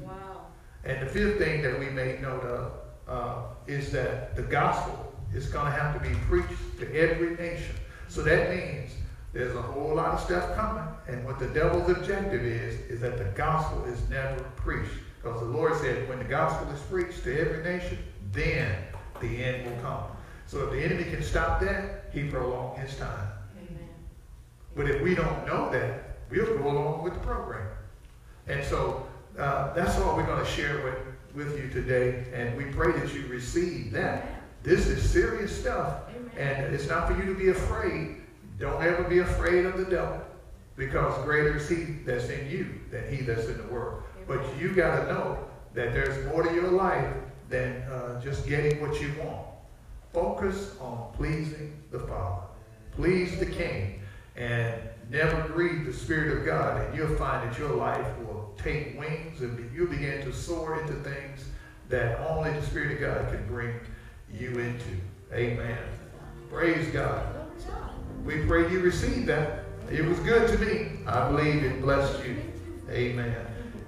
Wow. And the fifth thing that we made note of uh, is that the gospel is going to have to be preached to every nation. So that means there's a whole lot of stuff coming. And what the devil's objective is, is that the gospel is never preached. Because the Lord said, when the gospel is preached to every nation, then the end will come. So if the enemy can stop that, he prolong his time. Amen. But if we don't know that, we'll go along with the program. And so uh, that's all we're going to share with, with you today. And we pray that you receive that. This is serious stuff. Amen. And it's not for you to be afraid. Don't ever be afraid of the devil. Because greater is he that's in you than he that's in the world. But you got to know that there's more to your life than uh, just getting what you want. Focus on pleasing the Father. Please the King. And never grieve the Spirit of God. And you'll find that your life will take wings and you'll begin to soar into things that only the Spirit of God can bring you into. Amen. Praise God. We pray you receive that. It was good to me. I believe it blessed you. Amen.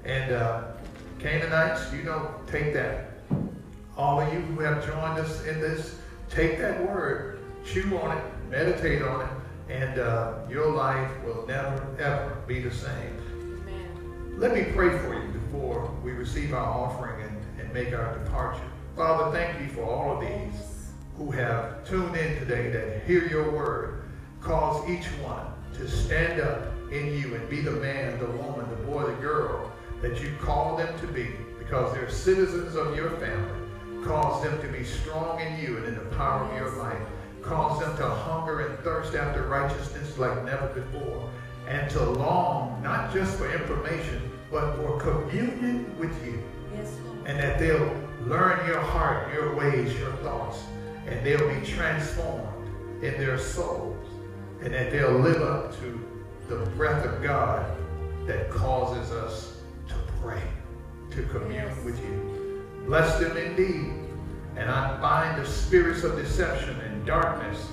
And uh, Canaanites, you know, take that. All of you who have joined us in this, take that word, chew on it, meditate on it, and uh, your life will never, ever be the same. Amen. Let me pray for you before we receive our offering and, and make our departure. Father, thank you for all of these who have tuned in today that hear your word. Cause each one to stand up in you and be the man, the woman, the boy, the girl that you call them to be because they're citizens of your family. Cause them to be strong in you and in the power of your might. Cause them to hunger and thirst after righteousness like never before. And to long, not just for information, but for communion with you. Yes, Lord. And that they'll learn your heart, your ways, your thoughts. And they'll be transformed in their souls. And that they'll live up to the breath of God that causes us to pray, to commune with you. Bless them indeed. And I bind the spirits of deception and darkness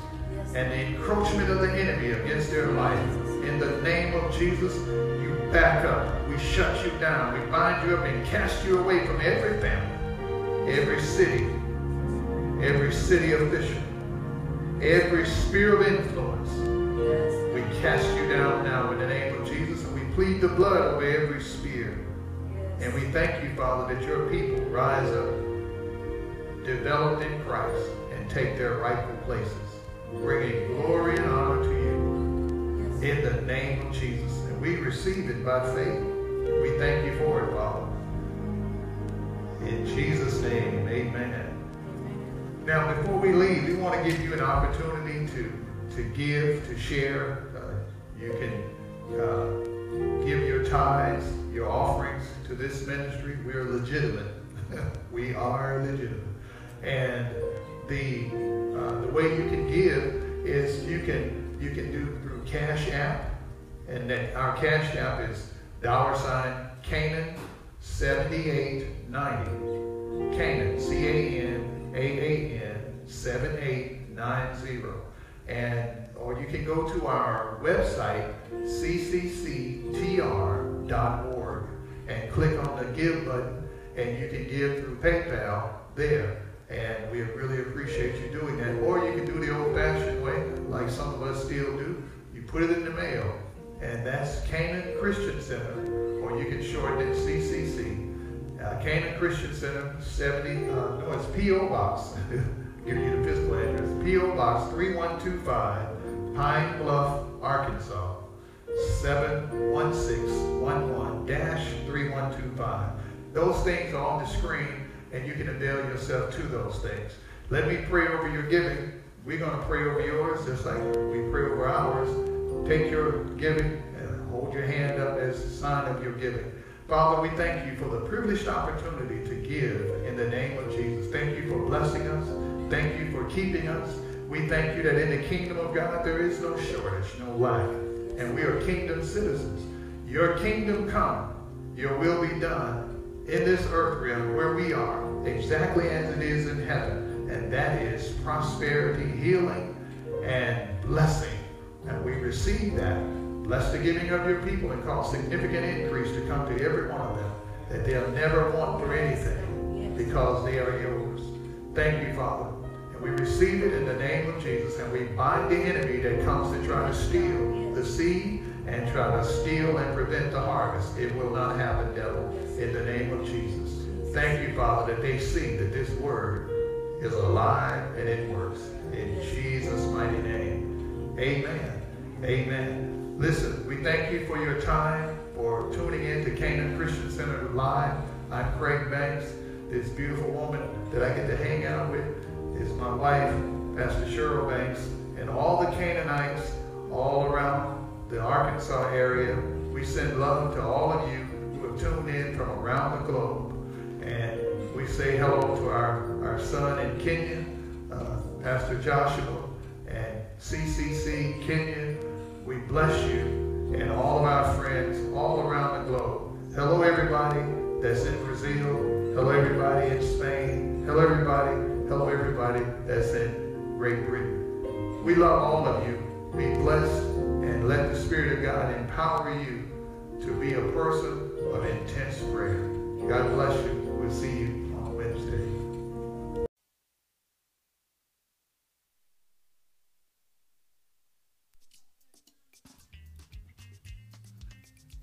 and the encroachment of the enemy against their life. In the name of Jesus, you back up. We shut you down. We bind you up and cast you away from every family, every city, every city official, every sphere of influence. We cast you down now in the name of Jesus and we plead the blood over every spear. And we thank you, Father, that your people rise up, developed in Christ, and take their rightful places, bringing glory and honor to you in the name of Jesus. And we receive it by faith. We thank you for it, Father. In Jesus' name, amen. Now, before we leave, we want to give you an opportunity to, give, to share. Uh, you can uh, give your tithes, your offerings to this ministry. We are legitimate. we are legitimate. And the uh, the way you can give is you can you can do through Cash App, and our Cash App is dollar sign Canaan 7890. Canaan, C-A-N a-A-N 7890. And or you can go to our website, ccctr.org, and click on the give button, and you can give through PayPal there. And we really appreciate you doing that. Or you can do the old-fashioned way, like some of us still do. You put it in the mail, and that's Canaan Christian Center, or you can shorten it CCC uh, Canaan Christian Center, 70, uh, no, it's P.O. Box. Give you the physical address. P.O. Box 3125, Pine Bluff, Arkansas, 71611-3125. Those things are on the screen, and you can avail yourself to those things. Let me pray over your giving. We're going to pray over yours just like we pray over ours. Take your giving and hold your hand up as a sign of your giving. Father, we thank you for the privileged opportunity to give in the name of Jesus. Thank you for blessing us. Thank you for keeping us. We thank you that in the kingdom of God there is no shortage, no lack. And we are kingdom citizens. Your kingdom come, your will be done in this earth realm where we are, exactly as it is in heaven. And that is prosperity, healing, and blessing. And we receive that Bless the giving of your people and cause significant increase to come to every one of them, that they'll never want for anything because they are yours. Thank you, Father. And we receive it in the name of Jesus, and we bind the enemy that comes to try to steal the seed and try to steal and prevent the harvest. It will not happen, devil, in the name of Jesus. Thank you, Father, that they see that this word is alive and it works. In Jesus' mighty name. Amen. Amen. Listen, we thank you for your time, for tuning in to Canaan Christian Center Live. I'm Craig Banks. This beautiful woman that I get to hang out with is my wife, Pastor Cheryl Banks, and all the Canaanites all around the Arkansas area. We send love to all of you who have tuned in from around the globe. And we say hello to our, our son in Kenya, uh, Pastor Joshua, and CCC Kenya we bless you and all of our friends all around the globe. Hello, everybody that's in Brazil. Hello, everybody in Spain. Hello, everybody. Hello, everybody that's in Great Britain. We love all of you. Be blessed and let the Spirit of God empower you to be a person of intense prayer. God bless you. We'll see you on Wednesday.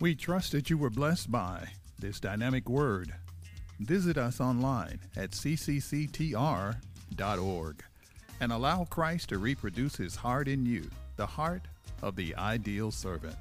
We trust that you were blessed by this dynamic word. Visit us online at ccctr.org and allow Christ to reproduce his heart in you, the heart of the ideal servant.